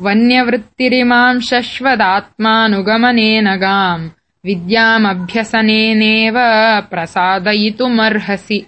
वन्यवृत्तिरिमाम् शश्वदात्मानुगमनेन गाम् विद्यामभ्यसनेनेव प्रसादयितुमर्हसि।